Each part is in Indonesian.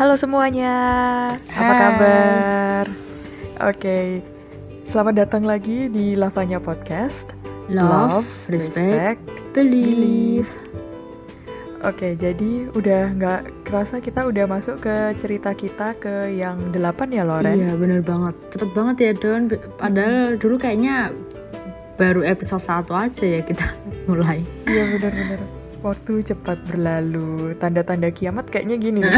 Halo semuanya, apa Hai. kabar? Oke, selamat datang lagi di Lavanya Podcast. Love, respect, believe. Oke, jadi udah nggak kerasa kita udah masuk ke cerita kita ke yang delapan ya Loren? Iya bener banget, cepet banget ya Don. Padahal dulu kayaknya baru episode 1 aja ya kita mulai. Iya benar-benar. Waktu cepat berlalu, tanda-tanda kiamat kayaknya gini.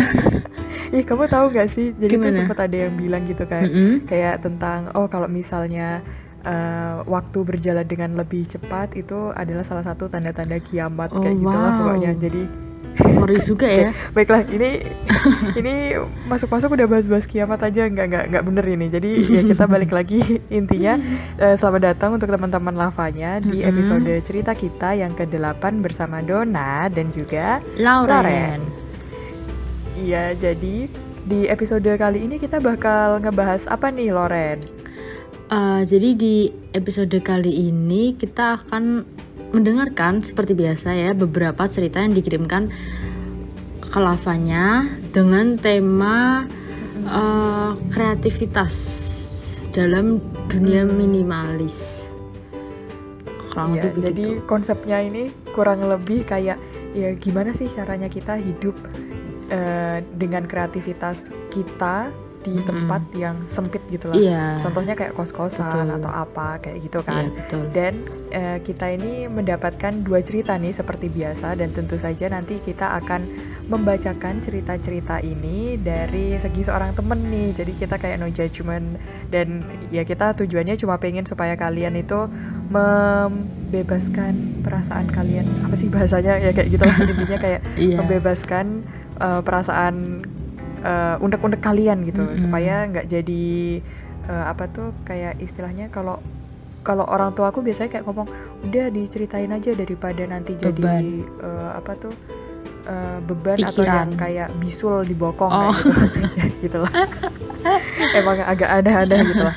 Ih, kamu tahu gak sih? Jadi tuh Gimana? sempat ada yang bilang gitu kan, Mm-mm. kayak tentang oh kalau misalnya eh, waktu berjalan dengan lebih cepat itu adalah salah satu tanda-tanda kiamat Oh, kayak gitulah wow. pokoknya. Jadi Ngeri juga ya. baiklah ini ini masuk-masuk udah bahas-bahas kiamat aja nggak nggak nggak bener ini. Jadi ya kita balik lagi intinya eh, selamat datang untuk teman-teman lavanya di episode cerita kita yang ke-8 bersama Dona dan juga Lauren. Lauren. Iya, jadi di episode kali ini kita bakal ngebahas apa nih, Loren? Eh, jadi di episode kali ini kita akan mendengarkan seperti biasa ya beberapa cerita yang dikirimkan ke lavanya dengan tema eh, kreativitas dalam dunia minimalis. Kurang Iya, lebih jadi begitu. konsepnya ini kurang lebih kayak ya gimana sih caranya kita hidup eh, dengan kreativitas kita di Mm-mm. tempat yang sempit gitu lah. Iya. Contohnya kayak kos-kosan Betul. atau apa kayak gitu Iya, kan. betul. Dan eh, kita ini mendapatkan dua cerita nih seperti biasa dan tentu saja nanti kita akan membacakan cerita-cerita ini dari segi seorang temen nih. Jadi kita kayak no judgment dan ya kita tujuannya cuma pengen supaya kalian itu membebaskan perasaan kalian. Apa sih bahasanya ya kayak gitu lah intinya kayak Iya. membebaskan eh, perasaan eh, unek-unek kalian gitu Mm-mm. supaya nggak jadi eh, apa tuh kayak istilahnya kalau kalau orang tua aku biasanya kayak ngomong udah diceritain aja daripada nanti jadi Beban. eh, apa tuh eh, beban atau Pikiran. yang kayak bisul di bokong Oh. kayak gitu Ya, gitu lah emang agak aneh-aneh gitu lah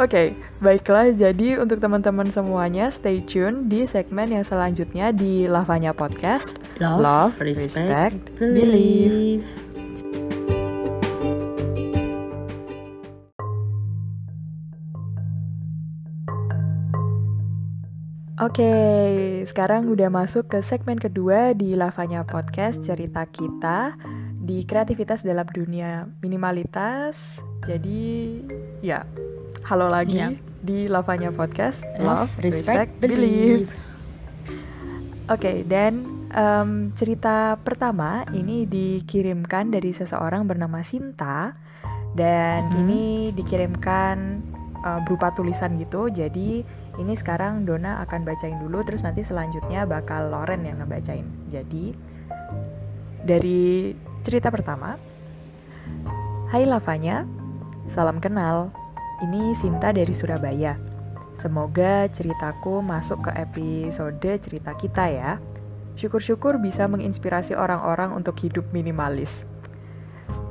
Oke, baiklah. Jadi untuk teman-teman semuanya, stay tune di segmen yang selanjutnya di Lavanya Podcast. Love, Love, respect, respect, believe. Oke, sekarang udah masuk ke segmen kedua di Lavanya Podcast cerita kita di kreativitas dalam dunia minimalitas. Jadi, ya, halo lagi Iya. di Lavanya Podcast. Love, respect, believe. Oke, dan em, cerita pertama ini dikirimkan dari seseorang bernama Sinta dan Mhm. ini dikirimkan eh, berupa tulisan gitu. Jadi ini sekarang Dona akan bacain dulu, terus nanti selanjutnya bakal Loren yang ngebacain. Jadi dari cerita pertama, Hai Lavanya, salam kenal. Ini Sinta dari Surabaya. Semoga ceritaku masuk ke episode cerita kita ya. Syukur-syukur bisa menginspirasi orang-orang untuk hidup minimalis.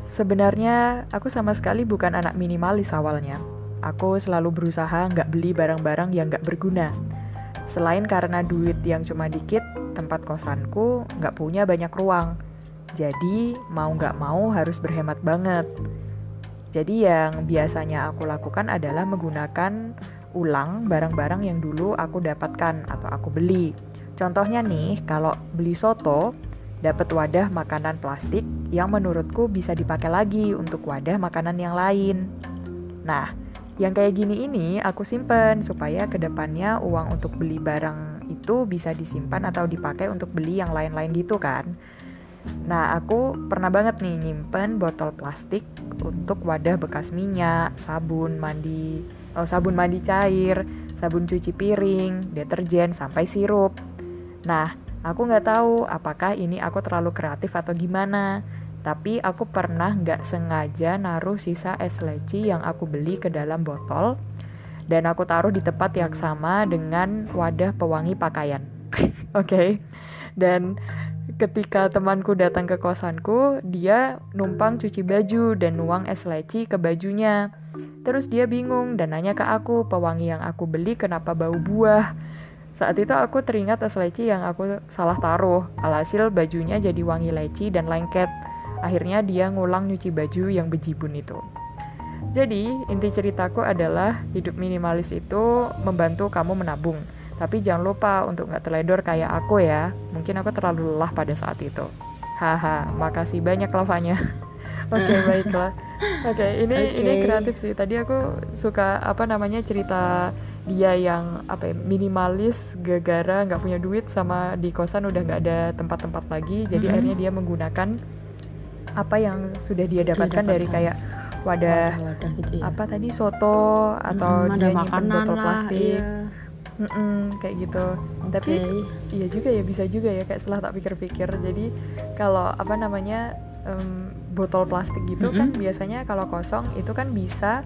Sebenarnya aku sama sekali bukan anak minimalis awalnya. Aku selalu berusaha nggak beli barang-barang yang nggak berguna. Selain karena duit yang cuma dikit, tempat kosanku nggak punya banyak ruang. Jadi mau nggak mau harus berhemat banget. Jadi yang biasanya aku lakukan adalah menggunakan ulang barang-barang yang dulu aku dapatkan atau aku beli. Contohnya nih, kalau beli soto, dapat wadah makanan plastik yang menurutku bisa dipakai lagi untuk wadah makanan yang lain. Nah, yang kayak gini ini aku simpen supaya ke depannya uang untuk beli barang itu bisa disimpan atau dipakai untuk beli yang lain-lain gitu kan. Nah, aku pernah banget nih nyimpen botol plastik untuk wadah bekas minyak, sabun mandi, oh, sabun mandi cair, sabun cuci piring, deterjen, sampai sirup. Nah, aku nggak tahu apakah ini aku terlalu kreatif atau gimana. Tapi aku pernah nggak sengaja naruh sisa es leci yang aku beli ke dalam botol dan aku taruh di tempat yang sama dengan wadah pewangi pakaian. Oke. Dan ketika temanku datang ke kosanku, dia numpang cuci baju dan nuang es leci ke bajunya. Terus dia bingung dan nanya ke aku, pewangi yang aku beli kenapa bau buah? Saat itu aku teringat es leci yang aku salah taruh. Alhasil bajunya jadi wangi leci dan lengket. Akhirnya dia ngulang nyuci baju yang bejibun itu. Jadi, inti ceritaku adalah hidup minimalis itu membantu kamu menabung. Tapi jangan lupa untuk nggak teledor kayak aku ya. Mungkin aku terlalu lelah pada saat itu. Haha, makasih banyak Lavanya. Oke, baiklah. Oke, ini ini Oke. kreatif sih. Tadi aku suka apa namanya cerita dia yang apa ya, minimalis gara-gara nggak punya duit sama di kosan udah nggak ada tempat-tempat lagi. Jadi Mhm. akhirnya dia menggunakan apa yang sudah dia dapatkan dari kayak wadah wadah gitu ya. apa tadi soto atau dia makanan botol lah, plastik. iya. Kayak gitu. Tapi iya juga ya bisa juga ya kayak setelah tak pikir-pikir. Jadi kalau apa namanya botol plastik gitu kan biasanya kalau kosong itu kan bisa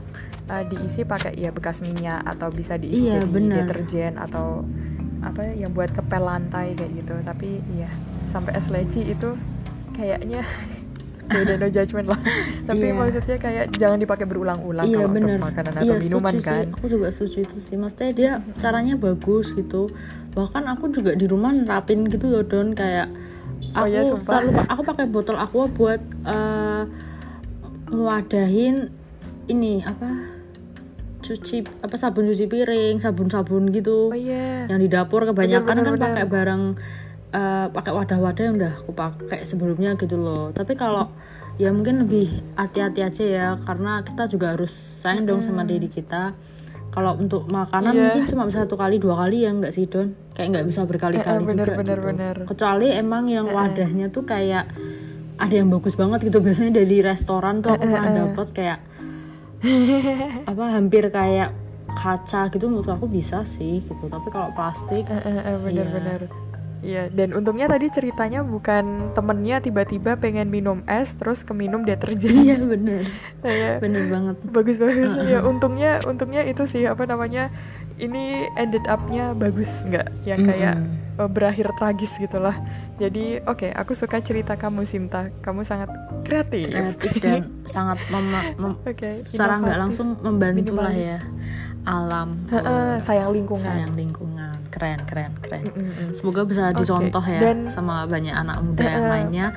uh, diisi pakai ya bekas minyak atau bisa diisi Iya, jadi deterjen atau apa yang buat kepel lantai kayak gitu. Tapi iya sampai es leci itu kayaknya beda no judgment lah tapi Iya. maksudnya kayak jangan dipakai berulang-ulang iya kalau untuk bener makanan atau iya, minuman kan sih. aku juga setuju itu sih maksudnya dia caranya bagus gitu bahkan aku juga di rumah nerapin gitu loh don kayak Oh aku iya, sumpah. selalu aku pakai botol aqua buat eh, ngewadahin ini apa cuci apa sabun cuci piring sabun-sabun gitu oh iya yang di dapur kebanyakan Bener, bener, kan bener. pakai barang eh, pakai wadah-wadah yang udah aku pakai sebelumnya gitu loh. Tapi kalau ya mungkin lebih hati-hati aja ya karena kita juga harus sayang dong sama diri kita. Kalau untuk makanan Iya. mungkin cuma bisa satu kali dua kali ya nggak sih don? Kayak nggak bisa berkali-kali Eh, eh, bener, juga bener, gitu. bener. kecuali emang yang wadahnya tuh kayak ada yang bagus banget gitu. Biasanya dari restoran tuh aku pernah dapet kayak apa hampir kayak kaca gitu menurut aku bisa sih gitu. Tapi kalau plastik Eh, eh, eh, Iya. bener-bener Iya, dan untungnya tadi ceritanya bukan temennya tiba-tiba pengen minum es terus keminum deterjen. iya bener. Kayak bener banget. Bagus bagus. Ya untungnya untungnya itu sih apa namanya ini ended up-nya bagus nggak? Yang kayak Mm-mm. eh, berakhir tragis gitulah. Jadi oke aku suka cerita kamu Sinta. Kamu sangat kreatif, kreatif dan sangat mem- mem- Oke, secara nggak langsung membantu lah ya alam Heeh, sayang lingkungan. Sayang lingkungan keren keren keren. Mm-mm. semoga bisa Oke, dicontoh ya dan- sama banyak anak muda yang Eh, lainnya.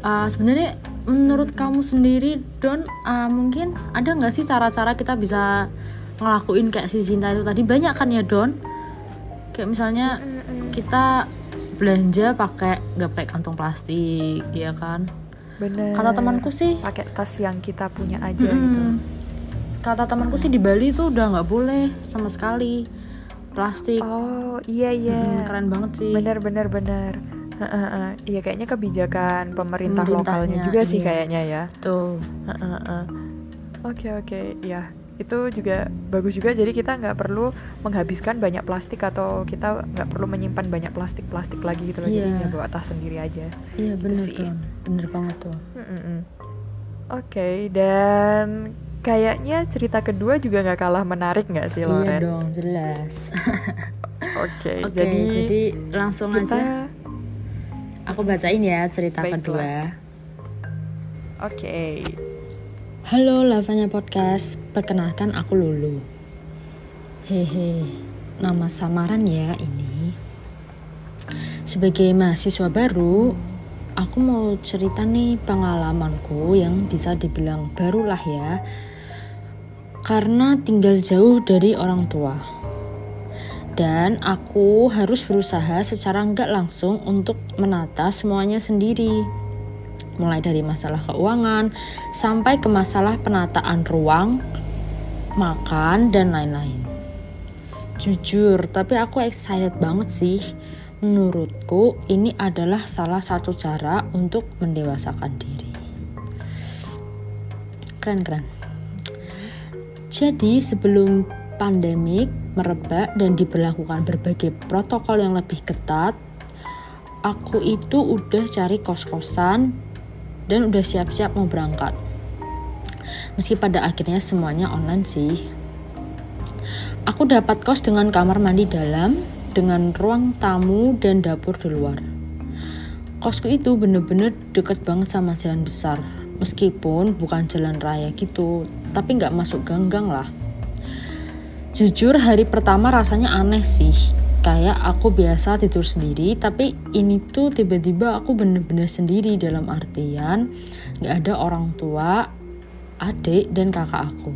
Uh, sebenarnya menurut kamu sendiri Don uh, mungkin ada nggak sih cara-cara kita bisa ngelakuin kayak si Cinta itu tadi? Banyak kan ya Don? Kayak misalnya kita belanja pakai nggak pakai kantong plastik ya kan? Bener. Kata temanku sih pakai tas yang kita punya aja gitu. Mm, kata temanku sih di Bali tuh udah nggak boleh sama sekali plastik oh iya iya Mm, keren banget sih bener bener bener iya kayaknya kebijakan pemerintah lokalnya juga sih iya. kayaknya ya tuh Heeh, heeh. Oke oke, ya itu juga bagus juga. Jadi kita nggak perlu menghabiskan banyak plastik atau kita nggak perlu menyimpan banyak plastik plastik lagi gitu loh. Jadi Iya. ya bawa tas sendiri aja. iya bener sih. Don bener banget tuh Mm-mm. Oke dan kayaknya cerita kedua juga nggak kalah menarik nggak sih iya Loren? dong jelas Oke, Oke, jadi, jadi, langsung kita aja aku bacain ya cerita Baiklah. kedua. oke. Halo Lavanya Podcast, perkenalkan aku Lulu. Hehe, nama samaran ya ini. Sebagai mahasiswa baru, aku mau cerita nih pengalamanku yang bisa dibilang barulah ya. Karena tinggal jauh dari orang tua. Dan aku harus berusaha secara nggak langsung untuk menata semuanya sendiri mulai dari masalah keuangan sampai ke masalah penataan ruang, makan, dan lain-lain. Jujur, tapi aku excited banget sih. Menurutku, ini adalah salah satu cara untuk mendewasakan diri. Keren-keren. Jadi, sebelum pandemik merebak dan diberlakukan berbagai protokol yang lebih ketat, aku itu udah cari kos-kosan dan udah siap-siap mau berangkat. Meski pada akhirnya semuanya online sih. Aku dapat kos dengan kamar mandi dalam, dengan ruang tamu dan dapur di luar. Kosku itu bener-bener deket banget sama jalan besar, meskipun bukan jalan raya gitu, tapi nggak masuk ganggang lah. Jujur hari pertama rasanya aneh sih, kayak aku biasa tidur sendiri tapi ini tuh tiba-tiba aku bener-bener sendiri dalam artian nggak ada orang tua adik dan kakak aku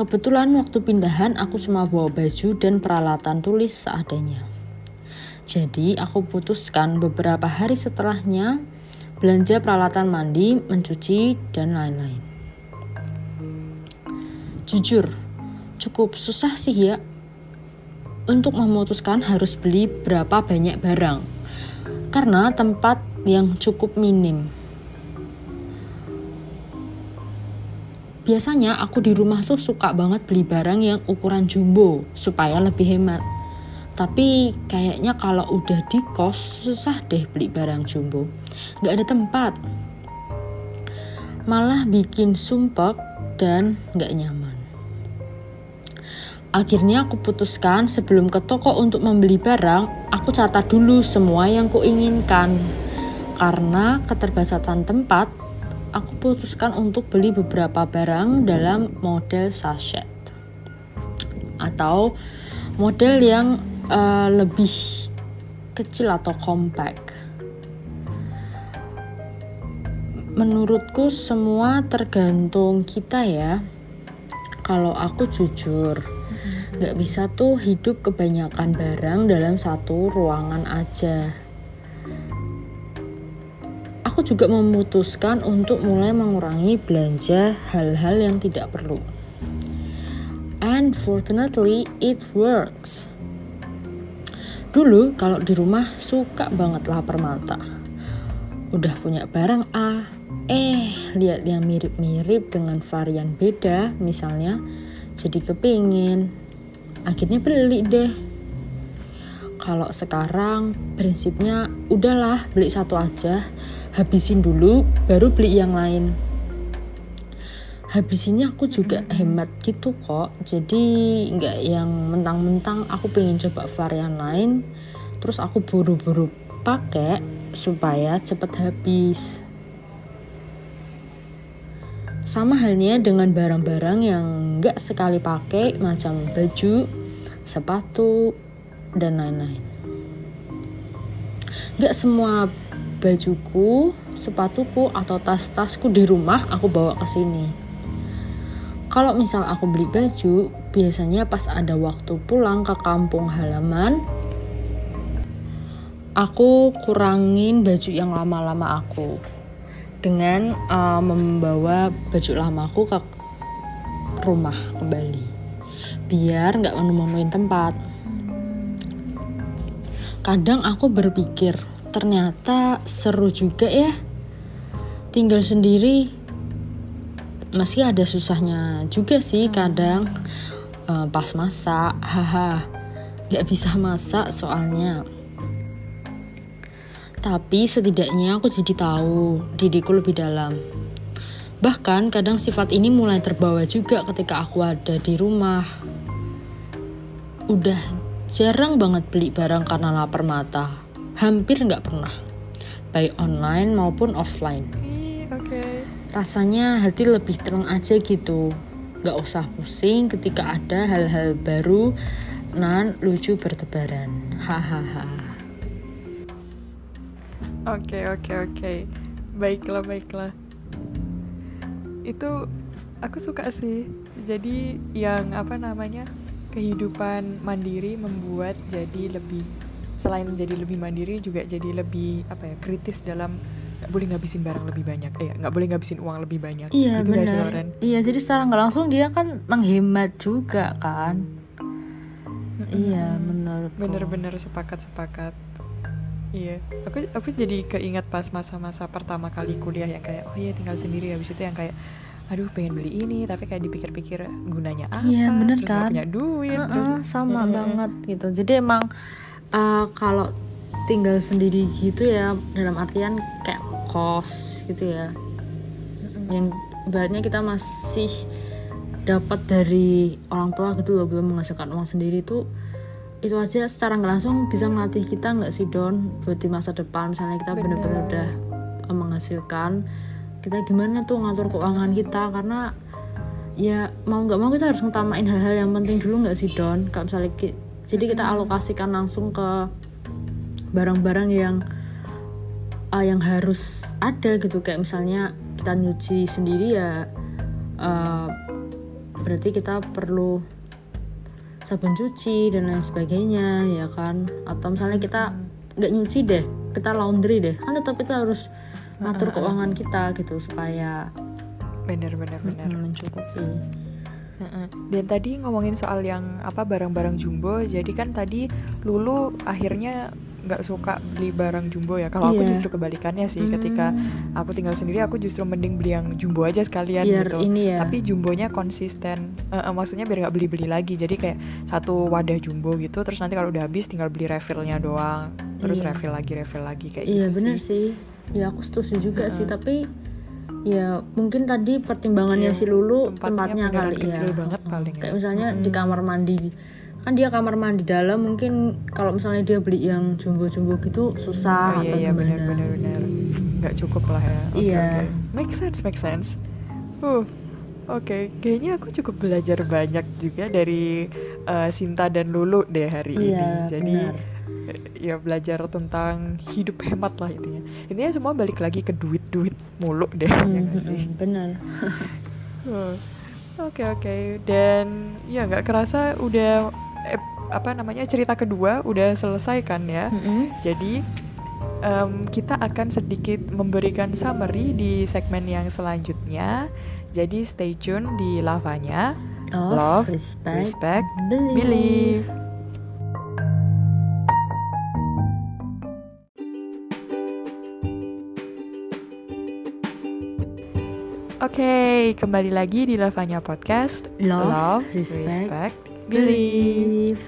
kebetulan waktu pindahan aku cuma bawa baju dan peralatan tulis seadanya jadi aku putuskan beberapa hari setelahnya belanja peralatan mandi, mencuci, dan lain-lain. Jujur, cukup susah sih ya untuk memutuskan harus beli berapa banyak barang karena tempat yang cukup minim. Biasanya aku di rumah tuh suka banget beli barang yang ukuran jumbo supaya lebih hemat. Tapi kayaknya kalau udah di kos susah deh beli barang jumbo. Gak ada tempat. Malah bikin sumpek dan gak nyaman. Akhirnya aku putuskan sebelum ke toko untuk membeli barang, aku catat dulu semua yang kuinginkan. Karena keterbatasan tempat, aku putuskan untuk beli beberapa barang dalam model sachet. Atau model yang uh, lebih kecil atau compact. Menurutku semua tergantung kita ya. Kalau aku jujur, nggak bisa tuh hidup kebanyakan barang dalam satu ruangan aja. Aku juga memutuskan untuk mulai mengurangi belanja hal-hal yang tidak perlu. And fortunately, it works. Dulu kalau di rumah suka banget lapar mata. Udah punya barang A, eh lihat yang mirip-mirip dengan varian beda misalnya, jadi kepingin akhirnya beli deh. Kalau sekarang prinsipnya udahlah beli satu aja. Habisin dulu baru beli yang lain. Habisinnya aku juga hemat gitu kok. Jadi nggak yang mentang-mentang aku pengen coba varian lain terus aku buru-buru pakai supaya cepet habis sama halnya dengan barang-barang yang nggak sekali pakai macam baju, sepatu, dan lain-lain. Nggak semua bajuku, sepatuku, atau tas-tasku di rumah aku bawa ke sini. Kalau misal aku beli baju, biasanya pas ada waktu pulang ke kampung halaman, aku kurangin baju yang lama-lama aku dengan uh, membawa baju lamaku ke rumah kembali. Biar nggak menemuin tempat. Kadang aku berpikir ternyata seru juga ya. Tinggal sendiri meski ada susahnya juga sih kadang uh, pas masak. Haha nggak bisa masak soalnya tapi setidaknya aku jadi tahu diriku lebih dalam. Bahkan kadang sifat ini mulai terbawa juga ketika aku ada di rumah. Udah jarang banget beli barang karena lapar mata. Hampir nggak pernah. Baik online maupun offline. Rasanya hati lebih tenang aja gitu. Gak usah pusing ketika ada hal-hal baru nan lucu bertebaran. Hahaha. Oke oke oke. Baiklah baiklah. Itu aku suka sih. Jadi yang apa namanya kehidupan mandiri membuat jadi lebih selain jadi lebih mandiri juga jadi lebih apa ya kritis dalam nggak boleh ngabisin barang lebih banyak eh nggak boleh ngabisin uang lebih banyak iya gitu benar iya jadi secara nggak langsung dia kan menghemat juga kan mm -hmm. iya menurut bener-bener sepakat sepakat Iya, aku aku jadi keinget pas masa-masa pertama kali kuliah yang kayak oh iya tinggal sendiri. Habis itu yang kayak aduh pengen beli ini. Tapi kayak dipikir-pikir gunanya apa? Iya, bener terus kan? punya duit uh -uh, terus sama uh, banget gitu. Jadi emang uh, kalau tinggal sendiri gitu ya dalam artian kayak kos gitu ya. Uh yang ibaratnya kita masih dapat dari orang tua gitu loh belum menghasilkan uang sendiri tuh itu aja secara nggak langsung bisa melatih kita nggak sih Don? Buat di masa depan misalnya kita benar-benar udah eh, menghasilkan kita gimana tuh ngatur keuangan kita? Karena ya mau nggak mau kita harus ngutamain hal-hal yang penting dulu nggak sih Don? Kalau misalnya jadi kita alokasikan langsung ke barang-barang yang uh, yang harus ada gitu. Kayak misalnya kita nyuci sendiri ya uh, berarti kita perlu sabun cuci dan lain sebagainya ya kan? Atau misalnya kita nggak nyuci deh kita laundry deh. Kan tetap kita harus ngatur keuangan kita gitu supaya bener bener bener. mm, mencukupi. Dan tadi ngomongin soal yang apa barang-barang jumbo, jadi kan tadi Lulu akhirnya nggak suka beli barang jumbo ya. Kalau aku Iya. justru kebalikannya sih, Hmm. ketika aku tinggal sendiri, aku justru mending beli yang jumbo aja sekalian biar gitu. ini ya Tapi jumbonya konsisten, Eh, eh, maksudnya biar nggak beli-beli lagi. Jadi kayak satu wadah jumbo gitu, terus nanti kalau udah habis tinggal beli refillnya doang, terus Iya. refill lagi, refill lagi kayak iya gitu bener sih. sih ya aku setuju juga sih tapi ya mungkin tadi pertimbangannya Iya, si Lulu tempatnya tempatnya, kali kecil ya banget paling ya. kayak misalnya di Mm-mm. kamar mandi kan dia kamar mandi dalam mungkin kalau misalnya dia beli yang jumbo-jumbo gitu Oh susah iya atau iya gimana benar benar benar. Nggak cukup lah ya. Oke, Iya. oke. Make sense, make sense. Uh, oke. Kayaknya aku cukup belajar banyak juga dari eh, Sinta dan Lulu deh hari ini. iya Jadi benar eh, ya belajar tentang hidup hemat lah intinya. Intinya semua balik lagi ke duit-duit mulu deh. ya Hmm, nggak sih? hmm, benar Uh, Oke oke. Dan ya nggak kerasa udah eh, apa namanya cerita kedua udah selesai kan ya. Mm-mm. Jadi em, kita akan sedikit memberikan summary di segmen yang selanjutnya. Jadi stay tune di lavanya. love, Love, respect, Respect, believe. believe. Oke, kembali lagi di Lavanya Podcast. love, respect, respect, believe.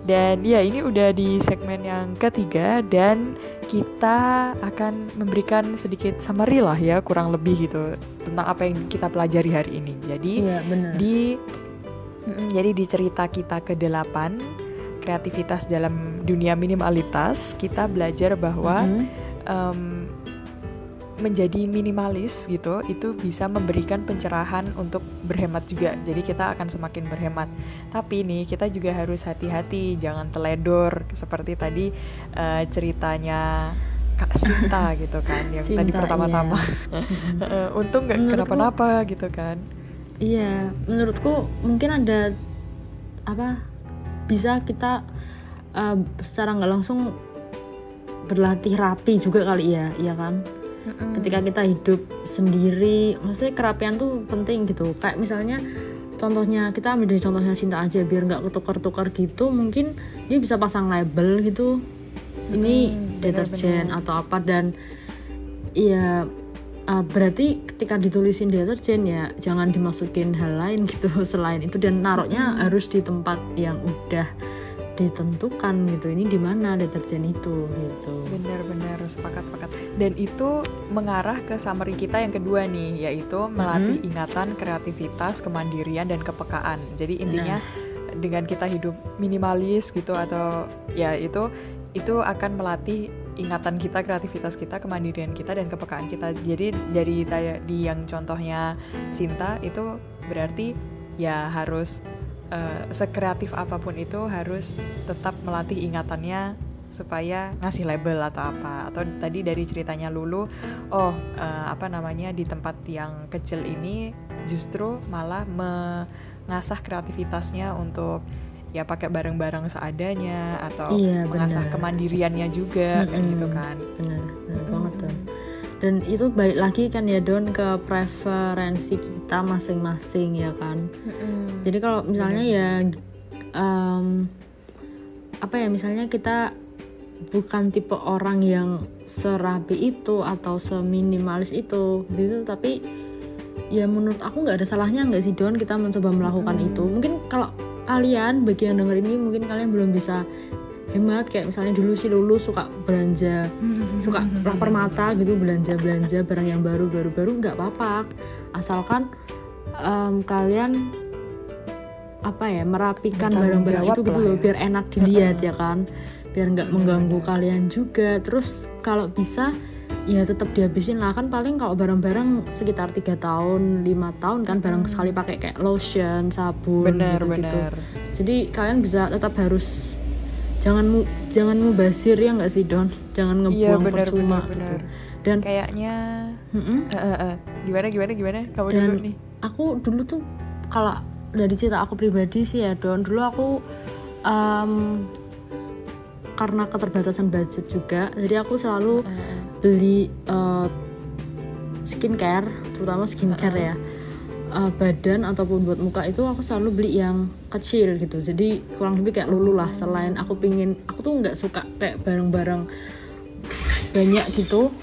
Dan ya ini udah di segmen yang ketiga dan kita akan memberikan sedikit summary lah ya kurang lebih gitu tentang apa yang kita pelajari hari ini. Jadi benar di jadi di cerita kita ke-8 kreativitas dalam dunia minimalitas kita belajar bahwa Mm-mm. em, menjadi minimalis gitu itu bisa memberikan pencerahan untuk berhemat juga jadi kita akan semakin berhemat tapi nih kita juga harus hati-hati jangan teledor seperti tadi eh, ceritanya Kak Sinta gitu kan yang tadi Sinta, pertama-tama iya. Eh, untung nggak kenapa-napa gitu kan Iya, menurutku mungkin ada apa bisa kita uh, secara nggak langsung berlatih rapi juga kali ya, iya kan? Ketika kita hidup sendiri, maksudnya kerapian tuh penting gitu. Kayak misalnya contohnya kita ambil dari contohnya Sinta aja biar nggak ketukar-tukar gitu, mungkin dia bisa pasang label gitu. Ini deterjen atau apa dan ya uh, berarti ketika ditulisin deterjen ya jangan dimasukin hal lain gitu selain itu dan naruhnya harus di tempat yang udah ditentukan gitu ini di mana deterjen itu gitu Benar-benar sepakat sepakat. Dan itu mengarah ke summary kita yang kedua nih, yaitu melatih ingatan, kreativitas, kemandirian dan kepekaan. Jadi intinya dengan kita hidup minimalis gitu atau ya itu itu akan melatih ingatan kita, kreativitas kita, kemandirian kita dan kepekaan kita. Jadi dari tadi yang contohnya Sinta itu berarti ya harus eh, sekreatif apa pun itu harus tetap melatih ingatannya supaya ngasih label atau apa. Atau tadi dari ceritanya Lulu oh eh, apa namanya di tempat yang kecil ini justru malah mengasah kreativitasnya untuk ya pakai barang-barang seadanya atau Iya, mengasah kemandiriannya juga kayak Mm-mm. gitu kan. Benar benar banget tuh dan itu baik lagi kan ya Don ke preferensi kita masing-masing ya kan Mm-mm. Jadi kalau misalnya ya em, apa ya misalnya kita bukan tipe orang yang serapi itu atau seminimalis itu gitu tapi ya menurut aku nggak ada salahnya nggak sih Don kita mencoba melakukan Mm-mm. itu mungkin kalau kalian bagi yang denger ini mungkin kalian belum bisa hemat kayak misalnya dulu sih lulu suka belanja suka lapar mata gitu belanja belanja barang yang baru baru baru nggak apa-apa. Asalkan em, kalian apa ya merapikan barang-barang itu gitu loh ya. biar enak dilihat ya kan. Biar nggak mengganggu kalian juga. Terus kalau bisa ya tetap dihabisin lah. Kan paling kalau barang-barang sekitar tiga tahun lima tahun kan barang sekali pakai kayak lotion sabun benar gitu-gitu. benar. Jadi kalian bisa tetap harus jangan mu jangan mubasir ya nggak sih Don jangan Iya ngebuang benar percuma benar gitu benar. dan Kayaknya mm-mm, eh, eh, eh. gimana gimana gimana kamu Dan- dulu nih. aku dulu tuh kalau dari cerita aku pribadi sih ya Don dulu aku em, karena keterbatasan budget juga jadi aku selalu eh. beli eh, skincare terutama skincare ya Eh, badan ataupun buat muka itu aku selalu beli yang kecil gitu jadi kurang lebih kayak lulu lah selain aku pingin aku tuh nggak suka kayak barang-barang banyak gitu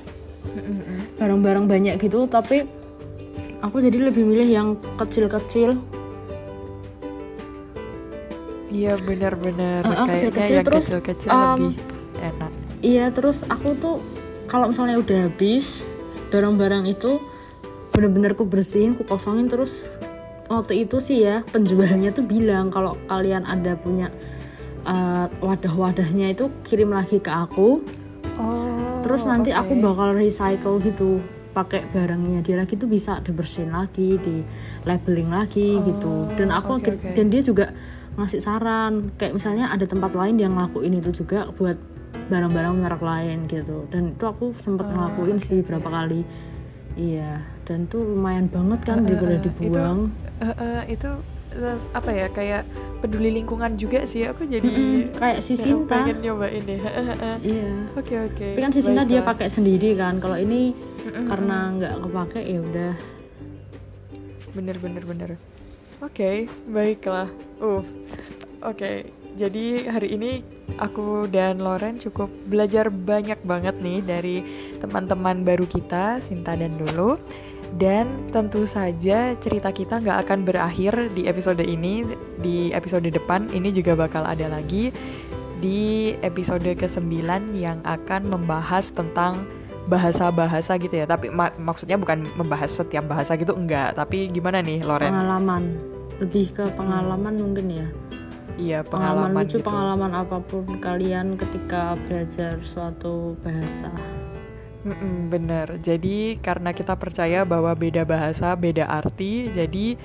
barang-barang banyak gitu tapi aku jadi lebih milih yang kecil-kecil Iya benar-benar. Eh, Kayaknya kecil-kecil yang terus, kecil-kecil um, lebih enak. Iya terus aku tuh kalau misalnya udah habis barang-barang itu bener-bener ku bersihin, ku kosongin terus waktu itu sih ya penjualnya tuh bilang kalau kalian ada punya uh, wadah-wadahnya itu kirim lagi ke aku. Oh. terus nanti aku bakal recycle gitu pakai barangnya dia lagi tuh bisa dibersihin lagi di labeling lagi gitu. Dan aku akhir- oke. dan dia juga ngasih saran kayak misalnya ada tempat lain yang ngelakuin itu juga buat barang-barang merek lain gitu. Dan itu aku sempat ngelakuin sih berapa kali. Iya dan tuh lumayan banget kan daripada dibuang. Eh, eh, itu eh, apa ya kayak peduli lingkungan juga sih aku jadi Mm-mm, kayak si Sinta. pengen nyobain deh. iya. Oke oke. tapi kan si Sinta dia pakai sendiri kan kalau ini karena nggak kepake ya udah. Bener bener bener. Oke baiklah. Uh oke. Jadi hari ini aku dan Loren cukup belajar banyak banget nih dari teman-teman baru kita Sinta dan Lulu dan tentu saja cerita kita nggak akan berakhir di episode ini di episode depan ini juga bakal ada lagi di episode ke-9 yang akan membahas tentang bahasa-bahasa gitu ya. Tapi ma- maksudnya bukan membahas setiap bahasa gitu enggak, tapi gimana nih Loren? pengalaman lebih ke pengalaman mungkin ya Iya, pengalaman, pengalaman, lucu gitu. pengalaman apa pun kalian ketika belajar suatu bahasa Mm-mm, bener. Jadi karena kita percaya bahwa beda bahasa, beda arti, jadi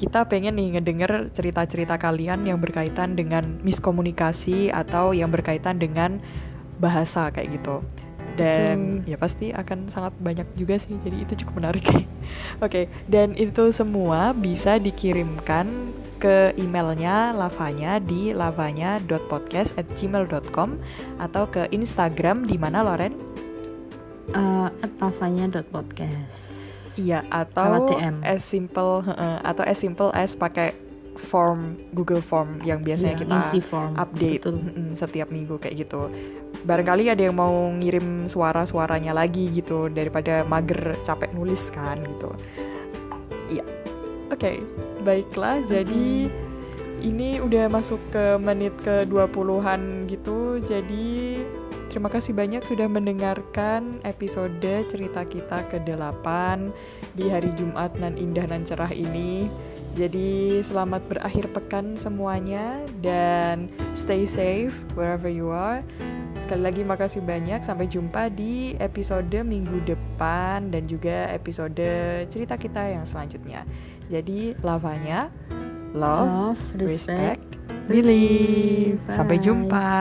kita pengen nih ngedenger cerita-cerita kalian yang berkaitan dengan miskomunikasi atau yang berkaitan dengan bahasa kayak gitu. Dan ya pasti akan sangat banyak juga sih, jadi itu cukup menarik. Oke, dan itu semua bisa dikirimkan ke emailnya lavanya di lavanya.podcast@gmail.com atau ke Instagram di mana Loren? Uh, at lavanya.podcast Iya, atau DM. as simple heeh, atau as simple as pakai form Google Form yang biasanya Iya, kita form. update Betul. setiap minggu kayak gitu. Barangkali ada yang mau ngirim suara-suaranya lagi gitu daripada mager capek nulis kan gitu. Iya. Oke, baiklah. Jadi ini udah masuk ke menit ke 20-an gitu. Jadi terima kasih banyak sudah mendengarkan episode cerita kita ke-8 di hari Jumat nan indah nan cerah ini. Jadi selamat berakhir pekan semuanya dan stay safe wherever you are. Sekali lagi makasih banyak. Sampai jumpa di episode minggu depan dan juga episode cerita kita yang selanjutnya. Jadi lavanya love, Love, respect, respect, believe. Sampai Bye. jumpa.